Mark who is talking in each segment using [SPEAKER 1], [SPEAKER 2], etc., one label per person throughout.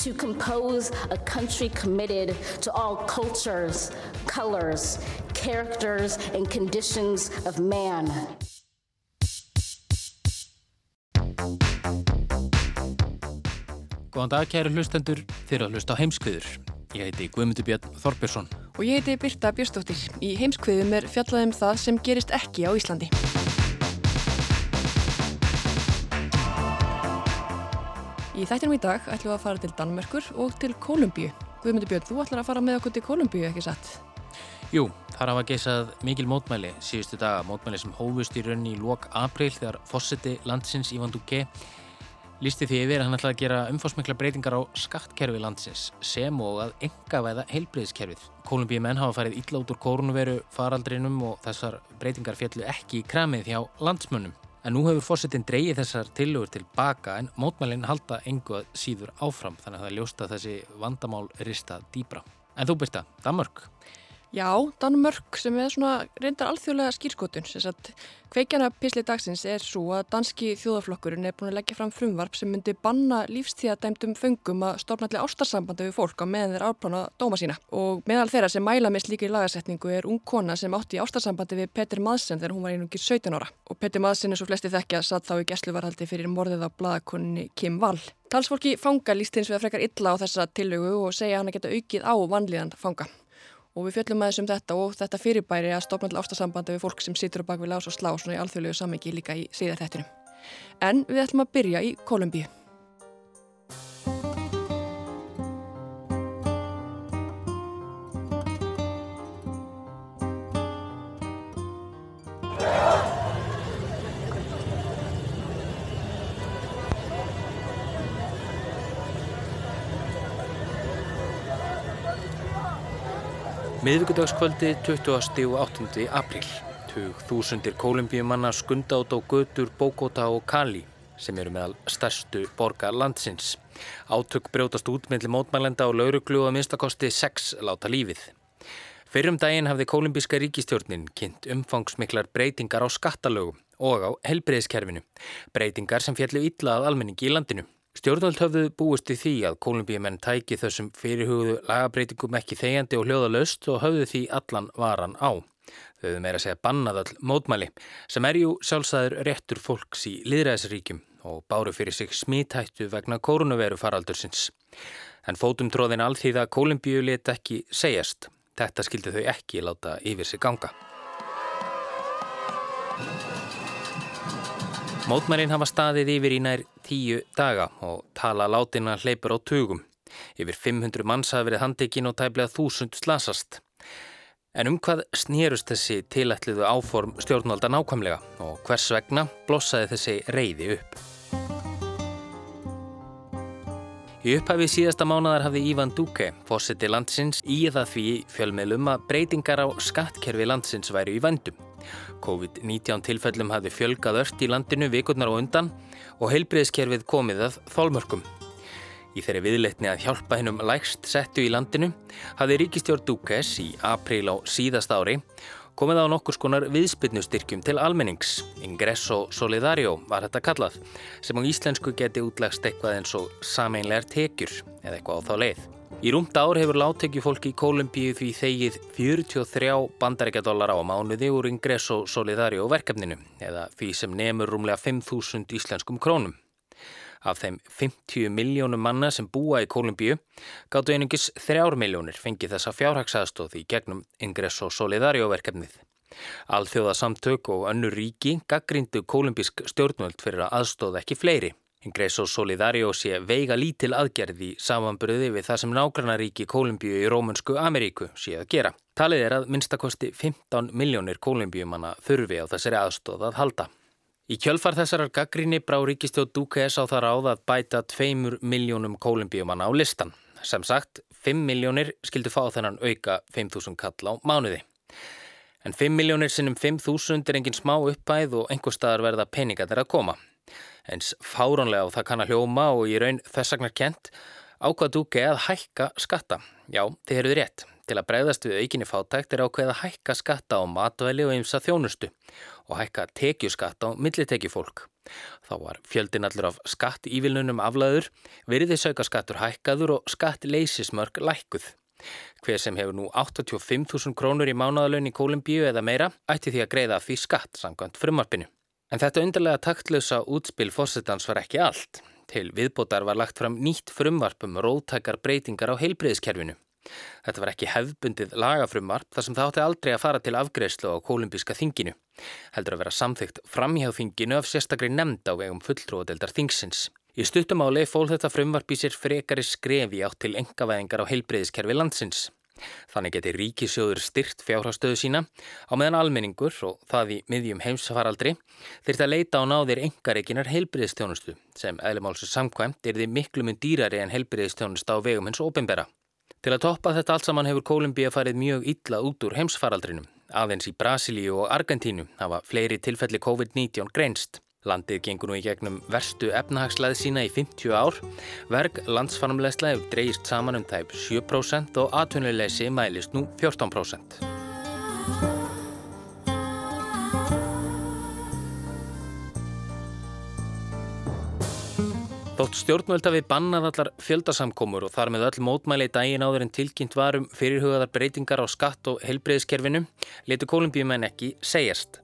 [SPEAKER 1] To compose a country committed to all cultures, colors, characters, and conditions of man.
[SPEAKER 2] Góðan dag kæru hlustendur, þeir að hlusta á heimskviður. Ég heiti Guðmundur Björn Þorbjörnsson.
[SPEAKER 3] Og ég heiti Birta Björnsdóttir. Í heimskviðum er fjallaðum það sem gerist ekki á Íslandi. Í þættinum í dag ætlum við að fara til Danmörkur og til Kolumbíu. Guðmundur Björn, þú ætlar að fara með okkur til Kolumbíu, ekki satt?
[SPEAKER 2] Jú, þar hafa geisað mikil mótmæli síðustu daga, mótmæli sem hófust í raunni í lok april þegar fósiti landsins Ivan Duque lísti því yfir að hann ætlaði að gera umfásmikla breytingar á skattkerfi landsins sem og að enga væða heilbreyðskerfið. Kolumbíu menn hafa farið illa út úr kórnveru faraldrinum og þessar breytingar fjallu ekki í kramið hjá landsmönnum. En nú hefur fórsetin dreyið þessar tillögur til baka en mótmælinn halda engu að síður áfram þannig að það ljósta þessi vandamál rista dýbra. En þú byrsta, Danmark.
[SPEAKER 3] Já, Danmörk sem er svona reyndar alþjóðlega skýrskotun. Kveikjana pisli dagsins er svo að danski þjóðaflokkurinn er búin að leggja fram frumvarp sem myndi banna lífstíðadæmdum föngum að stofna allir ástarsambandi við fólk á meðan þeir áplána dóma sína. Og meðal þeirra sem mæla með slíkir lagasetningu er ung kona sem átti ástarsambandi við Petur Madsen þegar hún var einungir 17 ára. Og Petur Madsen er svo flesti þekkja satt þá í gæsluvarhaldi fyrir morðið á bladakunni Kim Wall. Talsfólki fanga líst hins vegar frekar illa á þessa tillögu og segja hann að geta aukið á vanlíðan fanga og við fjöllum aðeins um þetta og þetta fyrirbæri að stopna til ástasambandi við fólk sem situr á bakvið lás og slá svona í alþjóðlegu samengi líka í síðar þettinum. En við ætlum að byrja í Kolumbíu.
[SPEAKER 2] Miðvíkudagskvöldi 20. og 8. apríl. Tug þúsundir kolumbíumanna skunda át á götur Bogota og Cali sem eru meðal stærstu borga landsins. Átök brjótast út mellir mótmælenda og lauruglu að minnstakosti 6 láta lífið. Fyrrum daginn hafði kolumbíska ríkistjórnin kynnt umfangsmiklar breytingar á skattalögum og á helbreyðskerfinu. Breytingar sem fjallu illa að almenningi í landinu. Stjórnvöld höfðu búist í því að kolumbíumenn tæki þessum fyrirhugðu lagabreitingum ekki þegjandi og hljóðalöst og höfðu því allan varan á. Þau höfðu meira segja bannað all mótmæli sem er jú sjálfsæður réttur fólks í liðræðisríkjum og báru fyrir sig smítættu vegna koronaviru faraldursins. En fótum tróðin alþýða kolumbíu let ekki segjast. Þetta skildi þau ekki láta yfir sig ganga. Mótmælinn hafa staðið yfir í nær tíu daga og tala látina hleypur á tugum. Yfir 500 manns hafa verið handekinn og tæplega þúsund slasast. En um hvað snýrust þessi tilætliðu áform stjórnvalda nákvæmlega og hvers vegna blossaði þessi reyði upp? Í upphafi síðasta mánadar hafði Ívan Duque, fósiti landsins, í það því fjölmiðlum að breytingar á skattkerfi landsins væri í vandum. COVID-19 tilfellum hafði fjölgað ört í landinu vikurnar og undan og heilbreyðskerfið komið að þólmörkum. Í þeirri viðleitni að hjálpa hennum lægst settu í landinu hafði ríkistjórn Dúkes í apríl á síðast ári komið á nokkur skonar viðspilnustyrkjum til almennings. Ingresso Solidario var þetta kallað sem á íslensku geti útlegst eitthvað eins og sameinlegar tekjur eða eitthvað á þá leið. Í rúmt ár hefur láttekjufólki í Kolumbíu því þegið 43 bandarækjadólar á mánuði úr Ingresso Solidario verkefninu eða því sem nefnur rúmlega 5.000 íslenskum krónum. Af þeim 50 miljónum manna sem búa í Kolumbíu gáttu einungis 3 miljónir fengið þessa fjárhagsaðstóð í gegnum Ingresso Solidario verkefnið. Alþjóða samtök og önnu ríki gaggrindu kolumbísk stjórnvöld fyrir að aðstóða ekki fleiri. Ingreso Solidario sé veiga lítil aðgerði samanbröði við það sem nágrannaríki Kolumbíu í Rómunsku Ameríku sé að gera. Talið er að minnstakosti 15 miljónir kolumbíumanna þurfi á þessari aðstóð að halda. Í kjölfar þessarar gaggrinni brá ríkistjóð Dúkes á það ráð að bæta 2 miljónum kolumbíumanna á listan. Sem sagt, 5 miljónir skildu fá þennan auka 5.000 kall á mánuði. En 5 miljónir sinnum 5.000 er engin smá uppæð og einhver staðar verða peninga þeirra að koma. Eins fárónlega og það kann að hljóma og í raun þessagnar kent ákvað Dúke að hækka skatta. Já, þið heruðu rétt. Til að bregðast við aukinni fátækt er ákveð að hækka skatta á matvæli og ymsa þjónustu og hækka tekjuskatt á millitekjufólk. Þá var fjöldin allur af skatt ívilnunum aflaður, veriði sauka skattur hækkaður og skatt leysismörg lækkuð. Hver sem hefur nú 85.000 krónur í mánaðalön í Kólumbíu eða meira ætti því að greiða því skatt samkvæmt frumarpinu. En þetta undarlega taktlösa útspil fórsetans var ekki allt. Til viðbótar var lagt fram nýtt frumvarpum róttakar breytingar á heilbreyðskerfinu. Þetta var ekki hefbundið lagafrumvarp þar sem það átti aldrei að fara til afgreðslu á kolumbíska þinginu. Heldur að vera samþygt framhjáð þinginu af sérstakri nefnd á vegum fulltróðeldar þingsins. Í stuttumáli fól þetta frumvarp í sér frekari skrefi átt til engavæðingar á heilbreyðiskerfi landsins. Þannig geti ríkisjóður styrt fjárhástöðu sína á meðan almenningur og það í miðjum heimsfaraldri þurft að leita á náðir engareikinar heilbreyðistjónustu sem eðlumálsu samkvæmt er því miklu mun dýrari en heilbreyðistjónusta á vegum hins óbembera. Til að toppa þetta allt saman hefur Kólumbíja farið mjög illa út úr heimsfaraldrinum. Aðeins í Brasilíu og Argentínu hafa fleiri tilfelli COVID-19 greinst. Landið gengur nú í gegnum verstu efnahagsleið sína í 50 ár. Verg landsfarmlegslega hefur dreyist saman um tæp 7% og atvinnuleysi mælist nú 14%. Þótt stjórnvöld hafi bannað allar fjöldasamkomur og þar með öll mótmæli í daginn áður en tilkynnt varum fyrirhugaðar breytingar á skatt og helbreyðskerfinu letu kolumbíumenn ekki segjast.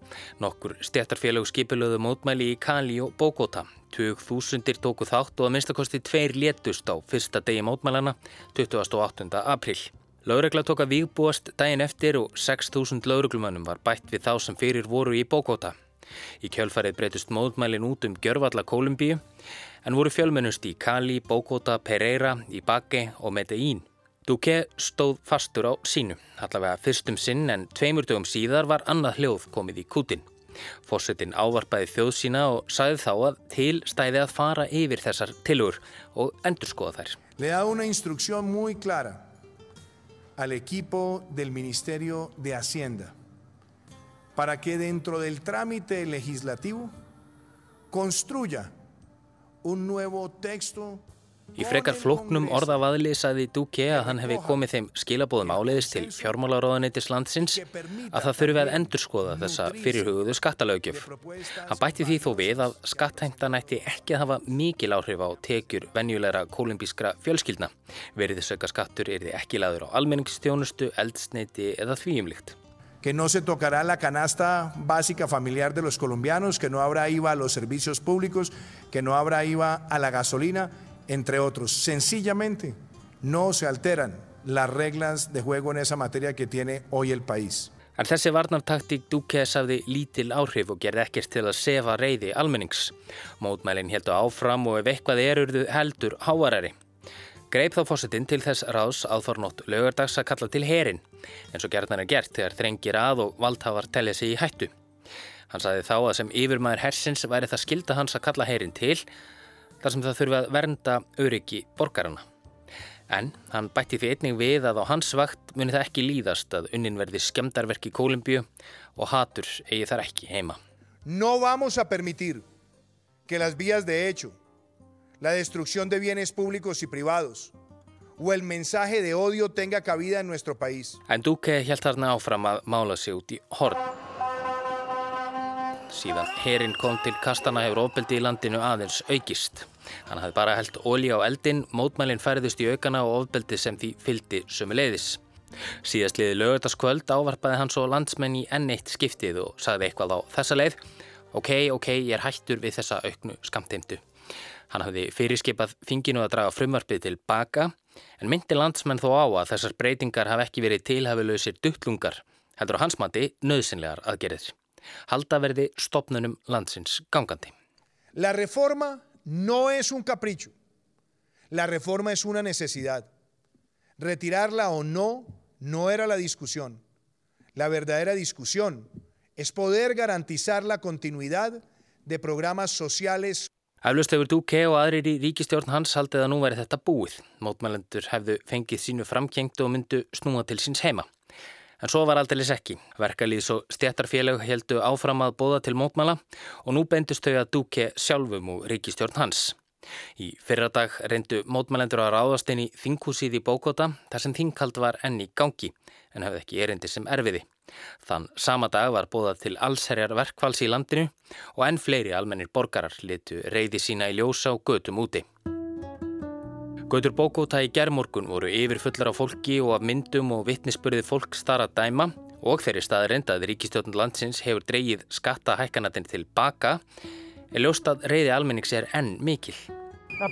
[SPEAKER 2] Nokkur stjættarfélög skipilöðu mótmæli í Kali og Bogota. 20.000 tóku þátt og að minnstakosti tveir létust á fyrsta degi mótmælana 28. april. Lauregla tók að vígbúast daginn eftir og 6.000 lauruglumannum var bætt við þá sem fyrir voru í Bogota. Í kjölfarið breytust mótmælin út um Gjörvalla Kolumbíu en voru fjölmennust í Cali, Bogota, Pereira, Ibague og Medellín. Duque stóð fastur á sínu, allavega fyrstum sinn en tveimur dögum síðar var annað hljóð komið í kútin. Fórsetin ávarpaði þjóð sína og sagði þá að til stæði að fara yfir þessar tilur og endurskoða þær.
[SPEAKER 4] Le da una instrucción muy clara al equipo del Ministerio de Hacienda para que dentro del trámite legislativo construya
[SPEAKER 2] Í frekar flóknum orðavaðli saði Duque að hann hefði komið þeim skilabóðum áleiðis til fjármálaróðanitis landsins að það þurfi að endurskoða þessa fyrirhugðu skattalögjöf. Hann bætti því þó við að skatthæmtan ætti ekki að hafa mikil áhrif á tekjur venjulegra kolumbískra fjölskyldna. Veriðisauka skattur er því ekki laður á almenningstjónustu, eldsneiti eða þvíumlikt.
[SPEAKER 4] Que no se tocará la canasta básica familiar de los colombianos, que no habrá IVA a los servicios públicos, que no habrá IVA a la gasolina, entre otros. Sencillamente no se alteran las reglas de juego en esa materia que tiene hoy el país.
[SPEAKER 2] En þessi varnartaktík Dúkes hafði lítil áhrif og gerði ekkert til að sefa reyði almennings. Mótmælinn heldur áfram og ef eitthvað erurðu heldur háarari. Greip þá fósitinn til þess ráðs aðfarnótt lögardags að kalla til herin, eins og gerðan er gert þegar þrengir að og valdhafar tellið sig í hættu. Hann saði þá að sem yfirmæður hersins væri það skilda hans að kalla herin til, þar sem það þurfi að vernda öryggi borgarana. En hann bætti því einning við að á hans vakt muni það ekki líðast að unnin verði skemdarverk í Kólumbíu og hatur eigi þar ekki heima.
[SPEAKER 4] No vamos a permitir que las vías de hecho la destrucción de bienes públicos y privados o el mensaje de odio tenga cabida en nuestro país.
[SPEAKER 2] En Duque held þarna áfram að mála sig út í horn. Síðan herinn kom til kastana hefur ofbeldi í landinu aðeins aukist. Hann hafði bara held ólí á eldin, mótmælinn færðist í aukana og ofbeldi sem því fyldi sömu leiðis. Síðast liði lögutaskvöld ávarpaði hann svo landsmenn í enn eitt skiptið og sagði eitthvað á þessa leið. Ok, ok, ég er hættur við þessa auknu skamteimtu. Hann hafði fyrirskipað þinginu að draga frumvarpið til baka en myndi landsmenn þó á að þessar breytingar ekki verið duttlungar heldur á hans mati nöðsynlegar aðgerðir. Stopnunum landsins gangandi.
[SPEAKER 4] La reforma no es un capricho. La reforma es una necesidad. Retirarla o no no era la discusión. La verdadera discusión es poder garantizar la continuidad de programas sociales.
[SPEAKER 2] Eflust hefur Duque og aðrir í ríkistjórn hans haldið að nú væri þetta búið. Mótmælendur hefðu fengið sínu framkengt og myndu snúa til síns heima. En svo var aldrei ekki. Verkalýðs og stjættarfélag heldu áfram að bóða til mótmæla og nú bendust þau að Duque sjálfum og ríkistjórn hans. Í fyrradag reyndu mótmælendur að ráðast inn í þinghúsið í Bókota þar sem þingkald var enn í gangi en hafði ekki erindi sem erfiði. Þann sama dag var bóðað til allsherjar verkvals í landinu og enn fleiri almennir borgarar litu reyði sína í ljósa og götum úti. Götur Bókóta í gerðmorgun voru yfirfullar á fólki og af myndum og vittnisspörði fólk starra dæma og þeirri staði reyndaði Ríkistjóðn landsins hefur dreyið skattahækkanatinn til baka er ljóst að reyði almennings er enn mikil.
[SPEAKER 5] La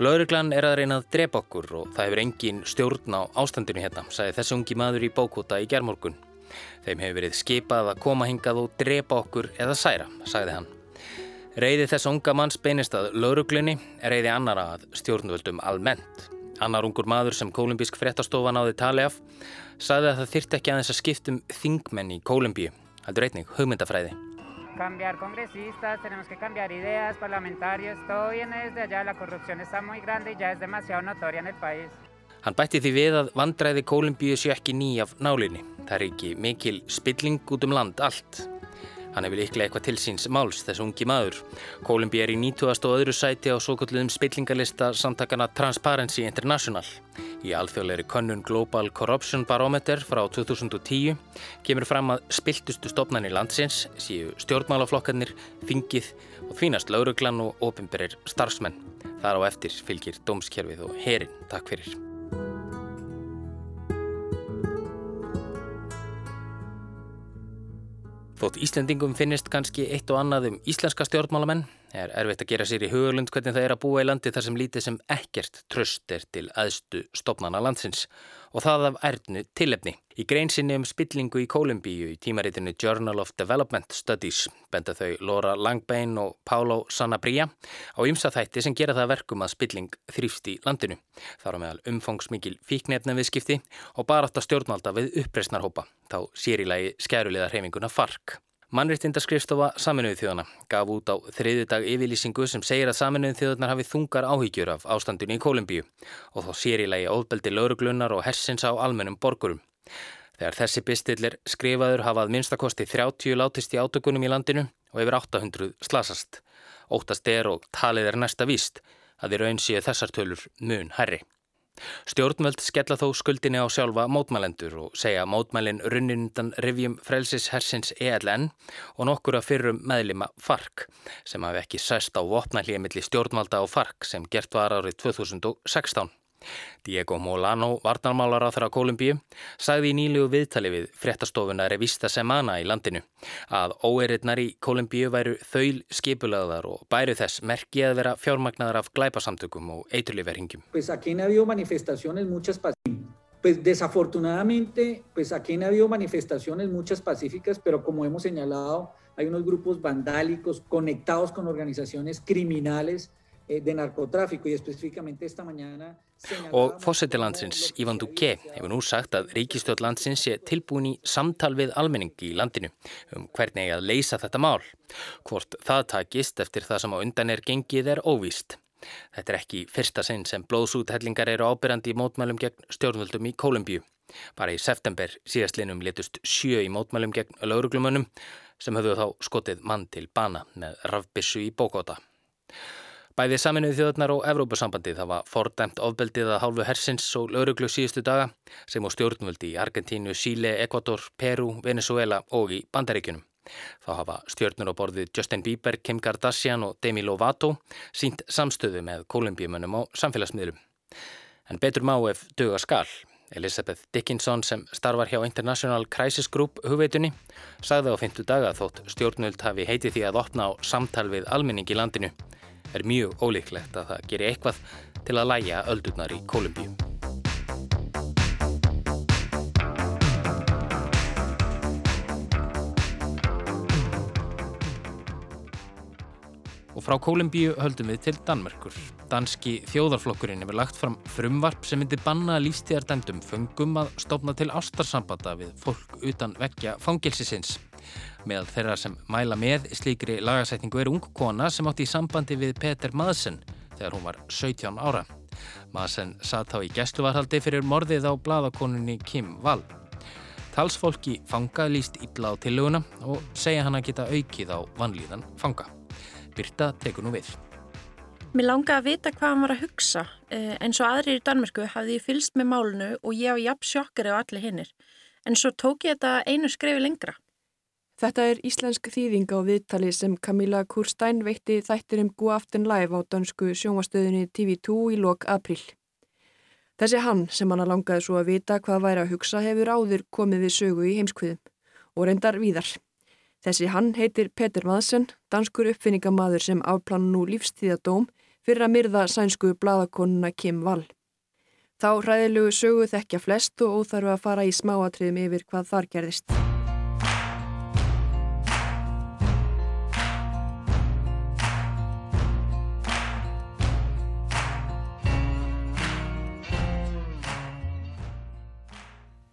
[SPEAKER 2] Lauruglan er að reyna að drepa okkur og það hefur engin stjórn á ástandinu hérna, sagði þessi ungi maður í bókúta í gerðmorgun. Þeim hefur verið skipað að koma hingað og drepa okkur eða særa, sagði hann. Reyði þess unga manns beinist að lauruglunni reyði annara að stjórnvöldum almennt. Annar ungur maður sem kolumbísk fréttastofa náði tali af sagði að það þyrtti ekki aðeins að skiptum þingmenn í Kolumbíu, heldur einnig hugmyndafræði.
[SPEAKER 5] Cambiar congresistas, tenemos que cambiar ideas, parlamentarios, todo viene desde allá, la corrupción está muy grande y ya es demasiado notoria en el país.
[SPEAKER 2] Hann bætti því við að vandræði Kólumbíu sé ekki ný af nálinni. Það er ekki mikil spilling út um land allt. Hann hefur líklega eitthvað til síns máls, þessu ungi maður. Kólumbí er í 90. og öðru sæti á svo kalluðum spillingalista samtakana Transparency International. Í alþjóðleiri könnun Global Corruption Barometer frá 2010 kemur fram að spiltustu stopnarnir landsins séu stjórnmálaflokkarnir, þingið og þvínast lauruglan og ofinberir starfsmenn. Þar á eftir fylgir dómskerfið og herin. Takk fyrir. Þótt Íslendingum finnist kannski eitt og annað um íslenska stjórnmálamenn er erfitt að gera sér í hugulund hvernig það er að búa í landi þar sem lítið sem ekkert tröst er til aðstu stopnana landsins og það af ærnu tilefni. Í greinsinni um spillingu í Kólumbíu í tímaritinu Journal of Development Studies benda þau Laura Langbein og Paulo Sanabria á ymsa þætti sem gera það verkum að spilling þrýfst í landinu. Það er meðal umfangsmikil fíknefna viðskipti og bara átt að stjórnvalda við uppreysnarhópa, þá sér í lagi skæruliða hreyfinguna FARC. Mannréttindaskrifstofa Saminuðu þjóðana gaf út á þriði dag yfirlýsingu sem segir að Saminuðu þjóðanar hafi þungar áhyggjur af ástandinu í Kólumbíu og þó sér í lagi óðbeldi lauruglunar og hersins á almennum borgurum. Þegar þessi bistillir skrifaður hafað minnstakosti 30 látist í átökunum í landinu og yfir 800 slasast. Óttast er og talið er næsta víst að þeir raun séu þessar tölur mun herri. Stjórnvöld skella þó skuldinni á sjálfa mótmælendur og segja mótmælin runnindan rivjum frelsis hersins ELN og nokkura fyrrum meðlima FARC sem hafi ekki sæst á vopnælíði millir stjórnvalda á FARC sem gert var árið 2016. Diego Molano, varnarmálar á þeirra Kolumbíu, sagði í nýlu viðtali við fréttastofuna Revista Semana í landinu að óeirritnar í Kolumbíu væru þaul skipulaðar og bæru þess merki að vera fjármagnaðar af glæpasamtökum og eiturliverhingjum.
[SPEAKER 6] Pues desafortunadamente, pues aquí han habido manifestaciones muchas pacíficas, pero como hemos señalado, hay unos grupos vandálicos conectados con organizaciones criminales de narkotráfico y específicamente esta mañana
[SPEAKER 2] Og fósetilandsins Ívan Duque hefur nú sagt að ríkistjóð landsins sé tilbúin í samtal við almenningi í landinu um hvernig að leysa þetta mál. Hvort það takist eftir það sem á undan er gengið er óvíst. Þetta er ekki fyrsta sinn sem blóðsúthellingar eru ábyrjandi í mótmælum gegn stjórnvöldum í Kólumbíu. Bara í september síðastlinum letust sjö í mótmælum gegn lauruglumönnum sem höfðu þá skotið mann til bana með rafbissu í Bókóta. Bæði saminuð þjóðnar og Evrópusambandið hafa fordæmt ofbeldið að hálfu hersins og lauruglu síðustu daga sem á stjórnvöldi í Argentínu, Síle, Ekvator, Peru, Venezuela og í Bandaríkunum. Þá hafa stjórnur á borðið Justin Bieber, Kim Kardashian og Demi Lovato sínt samstöðu með kolumbíumönnum á samfélagsmiðlum. En betur má ef döga skal. Elizabeth Dickinson sem starfar hjá International Crisis Group hugveitunni sagði á 50 daga þótt stjórnvöld hafi heitið því að opna á samtal við almenning í landinu er mjög ólíklegt að það gerir eitthvað til að læja öldurnar í Kolumbíu. Og frá Kólumbíu höldum við til Danmörkur. Danski þjóðarflokkurinn hefur lagt fram frumvarp sem myndi banna lífstíðardæmdum fungum að stopna til ástarsambanda við fólk utan vekja fangilsisins. Með þeirra sem mæla með slíkri lagasætningu er ung kona sem átti í sambandi við Peter Madsen þegar hún var 17 ára. Madsen satt þá í gæsluvarhaldi fyrir morðið á bladakonunni Kim Wall. Talsfólki fanga líst illa á tillöguna og segja hann að geta aukið á vanlíðan fanga. Birta tekur nú við.
[SPEAKER 7] Mér langaði að vita hvað hann var að hugsa. En svo aðrir í Danmörku hafði ég fylst með málunu og ég á jafn sjokkari á allir hinnir. En svo tók ég þetta einu skrefi lengra.
[SPEAKER 3] Þetta er íslensk þýðing á viðtali sem Camilla Kurstein veitti þættir um Go Aften Live á dansku sjónvastöðinni TV2 í lok april. Þessi hann sem hann langaði svo að vita hvað væri að hugsa hefur áður komið við sögu í heimskviðum og reyndar víðar. Þessi hann heitir Peter Madsen, danskur uppfinningamadur sem afplann nú lífstíðadóm fyrir að myrða sænsku bladakonuna Kim Wall. Þá ræðilugu sögu þekkja flest og óþarfu að fara í smáatriðum yfir hvað þar gerðist.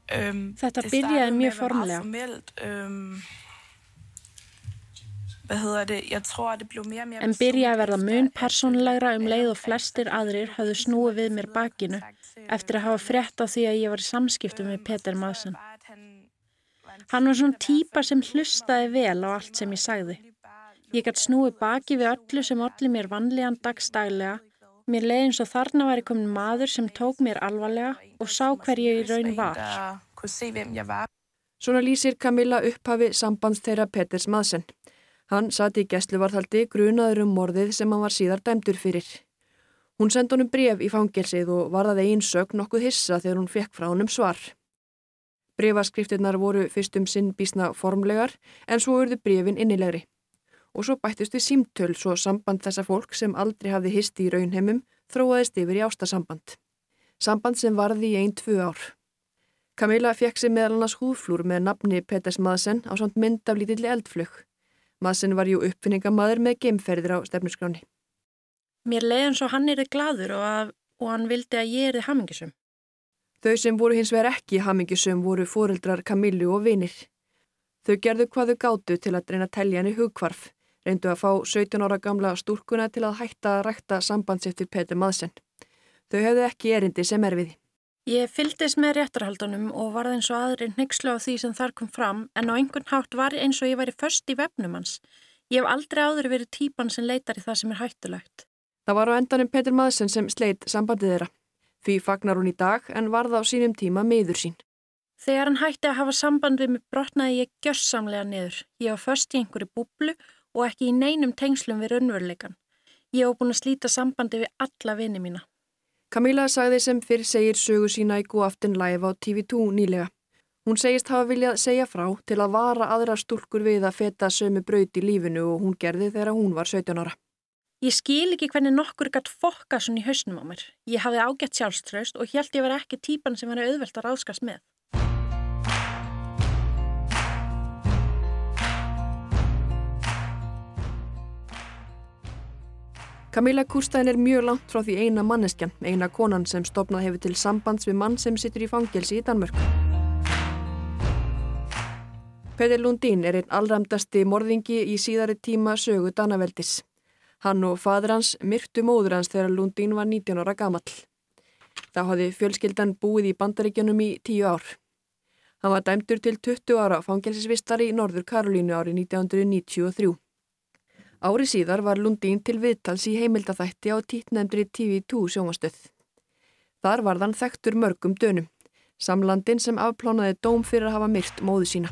[SPEAKER 7] Um, Þetta byrjaði mjög formulega. Um, en byrjaði að verða mun persónlegra um leið og flestir aðrir hafðu snúið við mér bakinu eftir að hafa frétt á því að ég var í samskiptum með Peter Madsen. Hann var svona típa sem hlustaði vel á allt sem ég sagði. Ég gæti snúið baki við öllu sem allir mér vanlíðan dagstaglega Mér leiði eins og þarna væri komin maður sem tók mér alvarlega og sá hver ég í raun var.
[SPEAKER 3] Svona lýsir Camilla upphafi sambands þeirra Peters Madsen. Hann sati í gæsluvarðhaldi grunaður um morðið sem hann var síðar dæmdur fyrir. Hún sendi honum bref í fangelsið og varðaði einsög nokkuð hissa þegar hún fekk frá honum svar. Brefaskriftirnar voru fyrst um sinn bísna formlegar en svo urðu brefin innilegri og svo bættist við símtöl svo samband þessa fólk sem aldrei hafði histi í raunheimum þróaðist yfir í ástasamband. Samband sem varði í einn tvö ár. Camilla fekk sig meðal annars húðflúr með nafni Peters Madsen á samt mynd af lítilli eldflög. Madsen var jú uppfinningamadur með geimferðir á stefnuskráni.
[SPEAKER 7] Mér leiðan svo hann erið gladur og, að, og hann vildi að ég erið hamingisum.
[SPEAKER 3] Þau sem voru hins vegar ekki hamingisum voru fóreldrar Camillu og vinir. Þau gerðu hvað þau gátu til að reyna að telja henni hugkvarf reyndu að fá 17 ára gamla stúrkuna til að hætta að rækta sambandsitt við Petur Madsen. Þau hefðu ekki erindi sem erfiði.
[SPEAKER 7] Ég fyldist með réttarhaldunum og varði eins og aðri neykslu á því sem þar kom fram en á einhvern hátt var eins og ég væri först í vefnum hans. Ég hef aldrei áður verið típan sem leitar í það sem er hættulegt.
[SPEAKER 3] Það var á endanum Petur Madsen sem sleit sambandið þeirra. Því fagnar hún í dag en varða á sínum tíma meður sín.
[SPEAKER 7] Þegar hann hætti að hafa samband við mig brotnaði ég gjörsamlega niður. Ég var först í einhverju búblu og ekki í neinum tengslum við raunveruleikan. Ég hef búin að slíta sambandi við alla vini mína.
[SPEAKER 3] Camilla sagði sem fyrr segir sögu sína í góaftin live á TV2 nýlega. Hún segist hafa viljað segja frá til að vara aðra stúlkur við að feta sömu braut í lífinu og hún gerði þegar hún var 17 ára.
[SPEAKER 7] Ég skil ekki hvernig nokkur gætt fokka svona í hausnum á mér. Ég hafði ágætt sjálfströst og held ég verið ekki típan sem var auðvelt að ráðskast með.
[SPEAKER 3] Camilla Kurstein er mjög langt frá því eina manneskjan, eina konan sem stopnað hefur til sambands við mann sem situr í fangelsi í Danmörk. Petur Lundin er einn allramdasti morðingi í síðari tíma sögu Danaveldis. Hann og fadur hans myrktu móður hans þegar Lundin var 19 ára gamall. Þá hafði fjölskyldan búið í bandaríkjunum í tíu ár. Hann var dæmdur til 20 ára fangelsisvistar í Norður Karolínu árið 1993. Ári síðar var Lundín til viðtals í heimildathætti á títnefndri TV2 sjóngastöð. Þar var þann þekktur mörgum dönum, samlandin sem afplánaði dóm fyrir að hafa myrt móðu sína.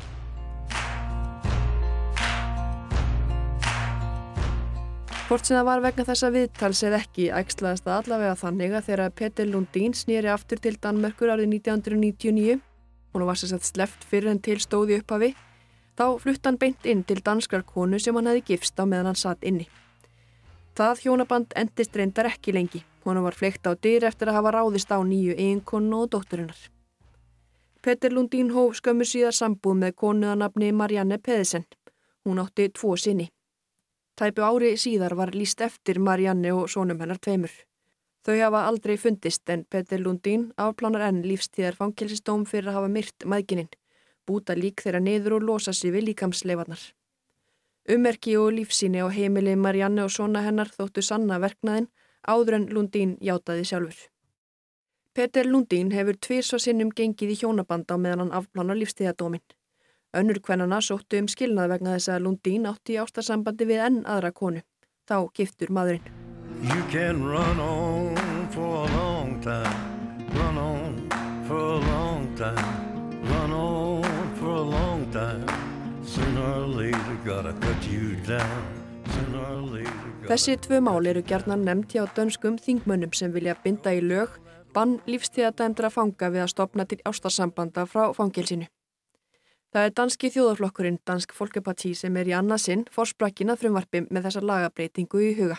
[SPEAKER 3] Hvort sem það var vegna þessa viðtals eða ekki ægslaðast það allavega þannig að þegar Petur Lundín snýri aftur til Danmörkur árið 1999, hún var sérstaklega sleft fyrir en til stóði upphafi, Þá flutt hann beint inn til danskar konu sem hann hefði gifst á meðan hann satt inni. Það hjónaband endist reyndar ekki lengi. Hún var fleikt á dyr eftir að hafa ráðist á nýju eiginkonu og dótturinnar. Petter Lundín hóf skömmu síðar sambúð með konuðanabni Marianne Pedersen. Hún átti tvo sinni. Tæpu ári síðar var líst eftir Marianne og sónum hennar tveimur. Þau hafa aldrei fundist en Petter Lundin afplánar enn lífstíðar fangilsistóm fyrir að hafa myrt maðgininn, búta lík þeirra niður og losa sig við líkamsleifarnar. Ummerki og lífsíni á heimili Marianne og svona hennar þóttu sanna verknaðin áður en Lundin játaði sjálfur. Petter Lundin hefur og sinnum gengið í hjónaband á meðan hann afplánar lífstíðadóminn. Önnur kvennana sóttu um skilnað vegna þess að Lundín átti í ástarsambandi við enn aðra konu. Þá giftur maðurinn. You can run on for a long time Run on for a long time Þessi tvö mál eru gerðnar nefnt hjá dönskum þingmönnum sem vilja binda í lög bann lífstíðadæmdra fanga við að stopna til ástarsambanda frá fangilsinu. Það er danski þjóðarflokkurinn Dansk Folkeparti sem er í annarsinn forsprakkin að frumvarpi með þessa lagabreitingu í huga.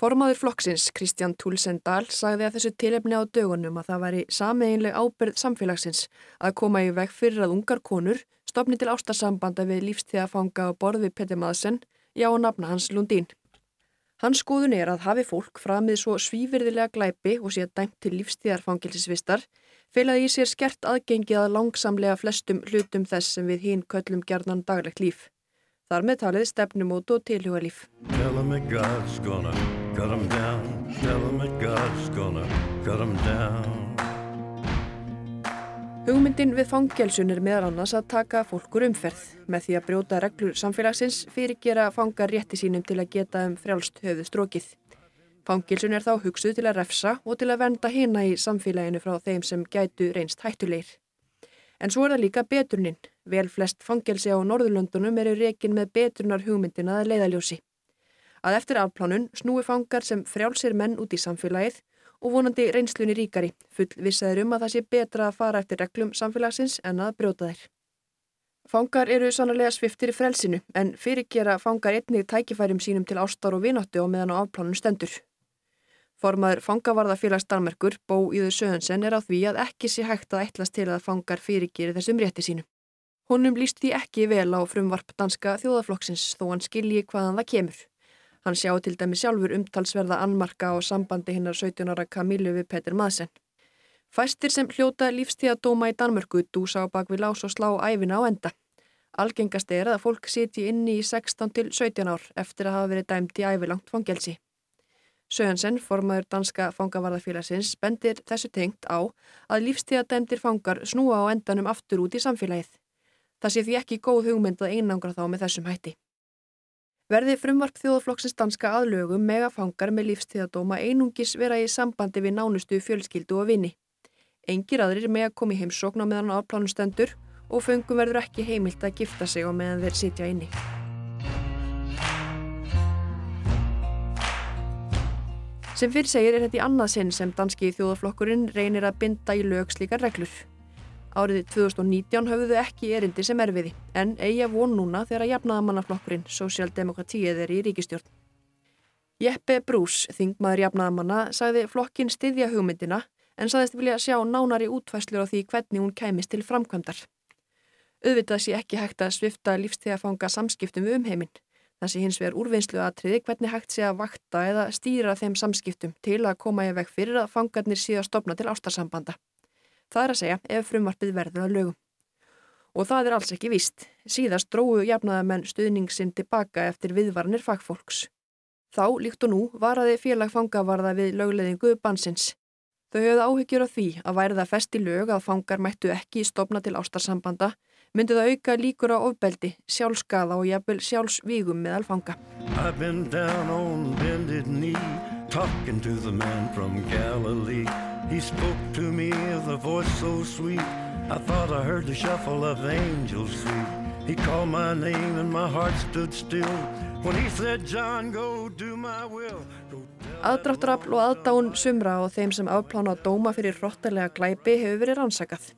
[SPEAKER 3] Formaður flokksins Kristján Túlsendal sagði að þessu tilefni á dögunum að það væri sameinleg ábyrð samfélagsins að koma í veg fyrir að ungar konur stopni til ástarsambanda við lífstíðafanga á borð við Petter Madsen, já og nafna hans Lundín. Hans skoðun er að hafi fólk framið svo svífyrðilega glæpi og sé dæmt til lífstíðarfangilsisvistar feilaði í sér skert aðgengið að langsamlega flestum hlutum þess sem við hinn köllum gerðnan daglegt líf. Þar með talið stefnumót og tilhugalíf. Hugmyndin við fangelsun er meðal annars að taka fólkur umferð með því að brjóta reglur samfélagsins fyrir gera fangar rétti sínum til að geta um frjálst höfuð strókið. Fangilsun er þá hugsuð til að refsa og til að venda hina í samfélaginu frá þeim sem gætu reynst hættulegir. En svo er það líka beturnin. Vel flest fangelsi á Norðurlöndunum eru rekin með beturnar hugmyndina að leiðaljósi. Að eftir afplánun snúi fangar sem frjálsir menn út í samfélagið og vonandi reynslunni ríkari, full vissaður um að það sé betra að fara eftir reglum samfélagsins en að brjóta þeir. Fangar eru sannlega sviftir í frelsinu en fyrirgera fangar einnig tækifærum sínum til ástar og vináttu á meðan á afplánun stendur. Formaður fangavarðafélags Danmerkur, Bó Íður Söðunsen, er á því að ekki sé hægt að ætlast til að fangar fyrirgeri þessum rétti sínum. Honum líst því ekki vel á frumvarp danska þjóðaflokksins þó hann skilji hvaðan það kemur. Hann sjá til dæmi sjálfur umtalsverða annmarka á sambandi hinnar 17 ára Kamílu við Petur Madsen. Fæstir sem hljóta lífstíðadóma í Danmörku dúsa á bakvið lás og slá æfina á enda. Algengast er að fólk siti inni í 16 til 17 ár eftir að hafa verið dæmt í ævilangt fangelsi. Söhansen, formaður danska fangavarðafélagsins, bendir þessu tengt á að lífstíðadæmdir fangar snúa á endanum aftur út í samfélagið. Það sé því ekki góð hugmynd að einangra þá með þessum hætti. Verði frumvarp þjóðflokksins danska aðlögum megafangar með lífstíðadóma einungis vera í sambandi við nánustu fjölskyldu og vini. Engir aðrir með að koma í heimsókn á meðan áplánustendur og fengum verður ekki heimilt að gifta sig á meðan þeir sitja inni. Sem fyrir segir er þetta í annað sinn sem danski þjóðaflokkurinn reynir að binda í lög slíkar reglur. Árið 2019 höfðuðu ekki erindi sem erfiði en eiga von núna þegar að jafnaðamannaflokkurinn Sósialdemokratíið er í ríkistjórn. Jeppe Brús, þingmaður jafnaðamanna, sagði flokkin styðja hugmyndina en sagðist vilja sjá nánari útfæslur á því hvernig hún kæmist til framkvæmdar. Auðvitað sé ekki hægt að svifta lífstegafanga samskiptum við umheiminn Það sé hins vegar úrvinnslu aðtriði hvernig hægt sé að vakta eða stýra þeim samskiptum til að koma í veg fyrir að fangarnir síðan stopna til ástarsambanda. Það er að segja ef frumvarpið verður að lögum. Og það er alls ekki víst. Síðast dróðu jafnaðamenn stuðningsinn tilbaka eftir viðvarnir fagfólks. Þá, líkt og nú, varaði félag fangavarða við lögleðingu bansins. Þau höfðu áhyggjur á því að væri það fest í lög að fangar mættu ekki stopna til ástarsambanda myndi það auka líkur á ofbeldi, sjálfskaða og jafnvel sjálfsvígum meðal fanga. Aðdrátturafl og aðdán sumra og þeim sem afplána dóma fyrir hróttalega glæpi hefur verið rannsakað.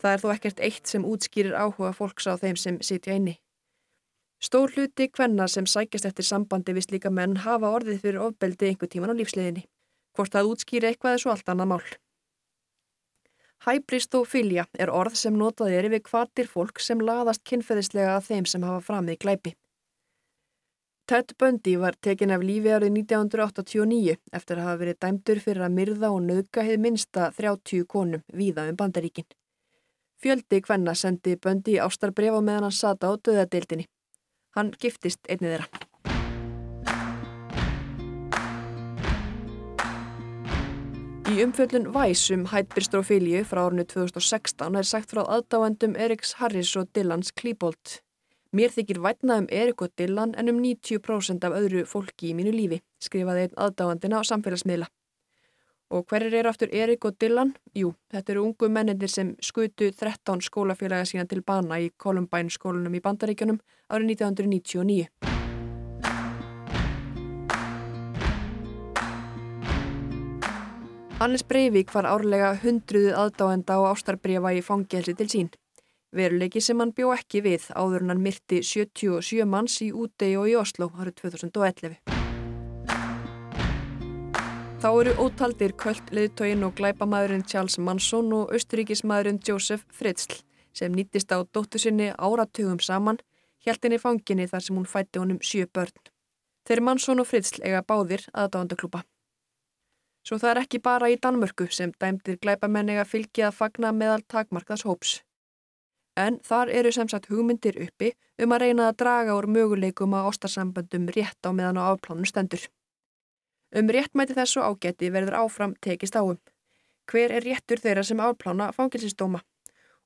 [SPEAKER 3] Það er þó ekkert eitt sem útskýrir áhuga fólks á þeim sem sitja inni. Stór hluti hvenna sem sækjast eftir sambandi við slíka menn hafa orðið fyrir ofbeldi einhver tíman á lífsliðinni. Hvort það útskýri eitthvað er svo allt annað mál. Hæbristofilja er orð sem notað er yfir kvartir fólk sem laðast kynferðislega að þeim sem hafa framið glæpi. Ted Bundy var tekin af lífi árið 1989 eftir að hafa verið dæmdur fyrir að myrða og nöðga hefði minsta 30 konum víða um bandaríkin. Fjöldi hvenna sendi Bundy ástarbref á meðan hann sata á döðadeildinni. Hann giftist einni þeirra. Í umfjöllun Væs um hættbyrstrofíliu frá árinu 2016 er sagt frá aðdáendum Eriks Harris og Dylans Klíbolt. Mér þykir vætna um Erik og Dylan en um 90% af öðru fólki í mínu lífi, skrifaði einn aðdáandina á samfélagsmiðla. Og hverjir eru aftur Erik og Dylan? Jú, þetta eru ungu mennindir sem skutu 13 skólafélaga sína til bana í Columbine skólunum í Bandaríkjunum árið 1999. Hannes Breivik var árlega hundruðu aðdáenda og ástarbrefa í fangelsi til sín. Veruleiki sem hann bjó ekki við áður en hann myrti 77 manns í Útei og í Oslo árið 2011. Þá eru ótaldir kvöld leðtögin og glæpamæðurinn Charles Manson og austuríkismæðurinn Joseph Fritzl sem nýttist á dóttu sinni áratugum saman, hjæltinni fanginni þar sem hún fætti honum sjö börn. Þeir Manson og Fritzl eiga báðir aðdáðandaklúpa. Svo það er ekki bara í Danmörku sem dæmdir glæpamenn eiga fylgi að fagna meðal takmarkaðs hóps en þar eru sem sagt hugmyndir uppi um að reyna að draga úr möguleikum að ástarsamböndum rétt á meðan á afplánu stendur. Um réttmæti þessu ágæti verður áfram tekist áum. Hver er réttur þeirra sem afplána fangilsistóma?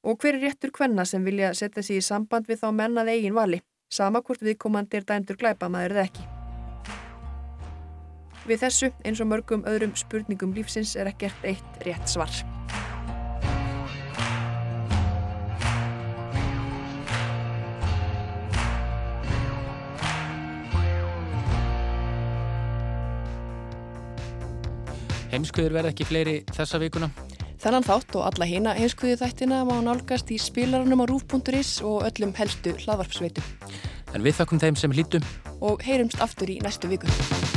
[SPEAKER 3] Og hver er réttur hvenna sem vilja setja sér í samband við þá mennað eigin vali, sama hvort við komandir dæmdur glæpamaður eða ekki? Við þessu, eins og mörgum öðrum spurningum lífsins, er ekkert eitt rétt svar.
[SPEAKER 2] Heimskuður verða ekki fleiri þessa vikuna.
[SPEAKER 3] Þennan þátt og alla hýna heimskuðu þættina má nálgast í spilarunum á rúf.is og öllum helstu hlaðvarpsveitum.
[SPEAKER 2] En við þakkum þeim sem hlítum
[SPEAKER 3] og heyrumst aftur í næstu viku.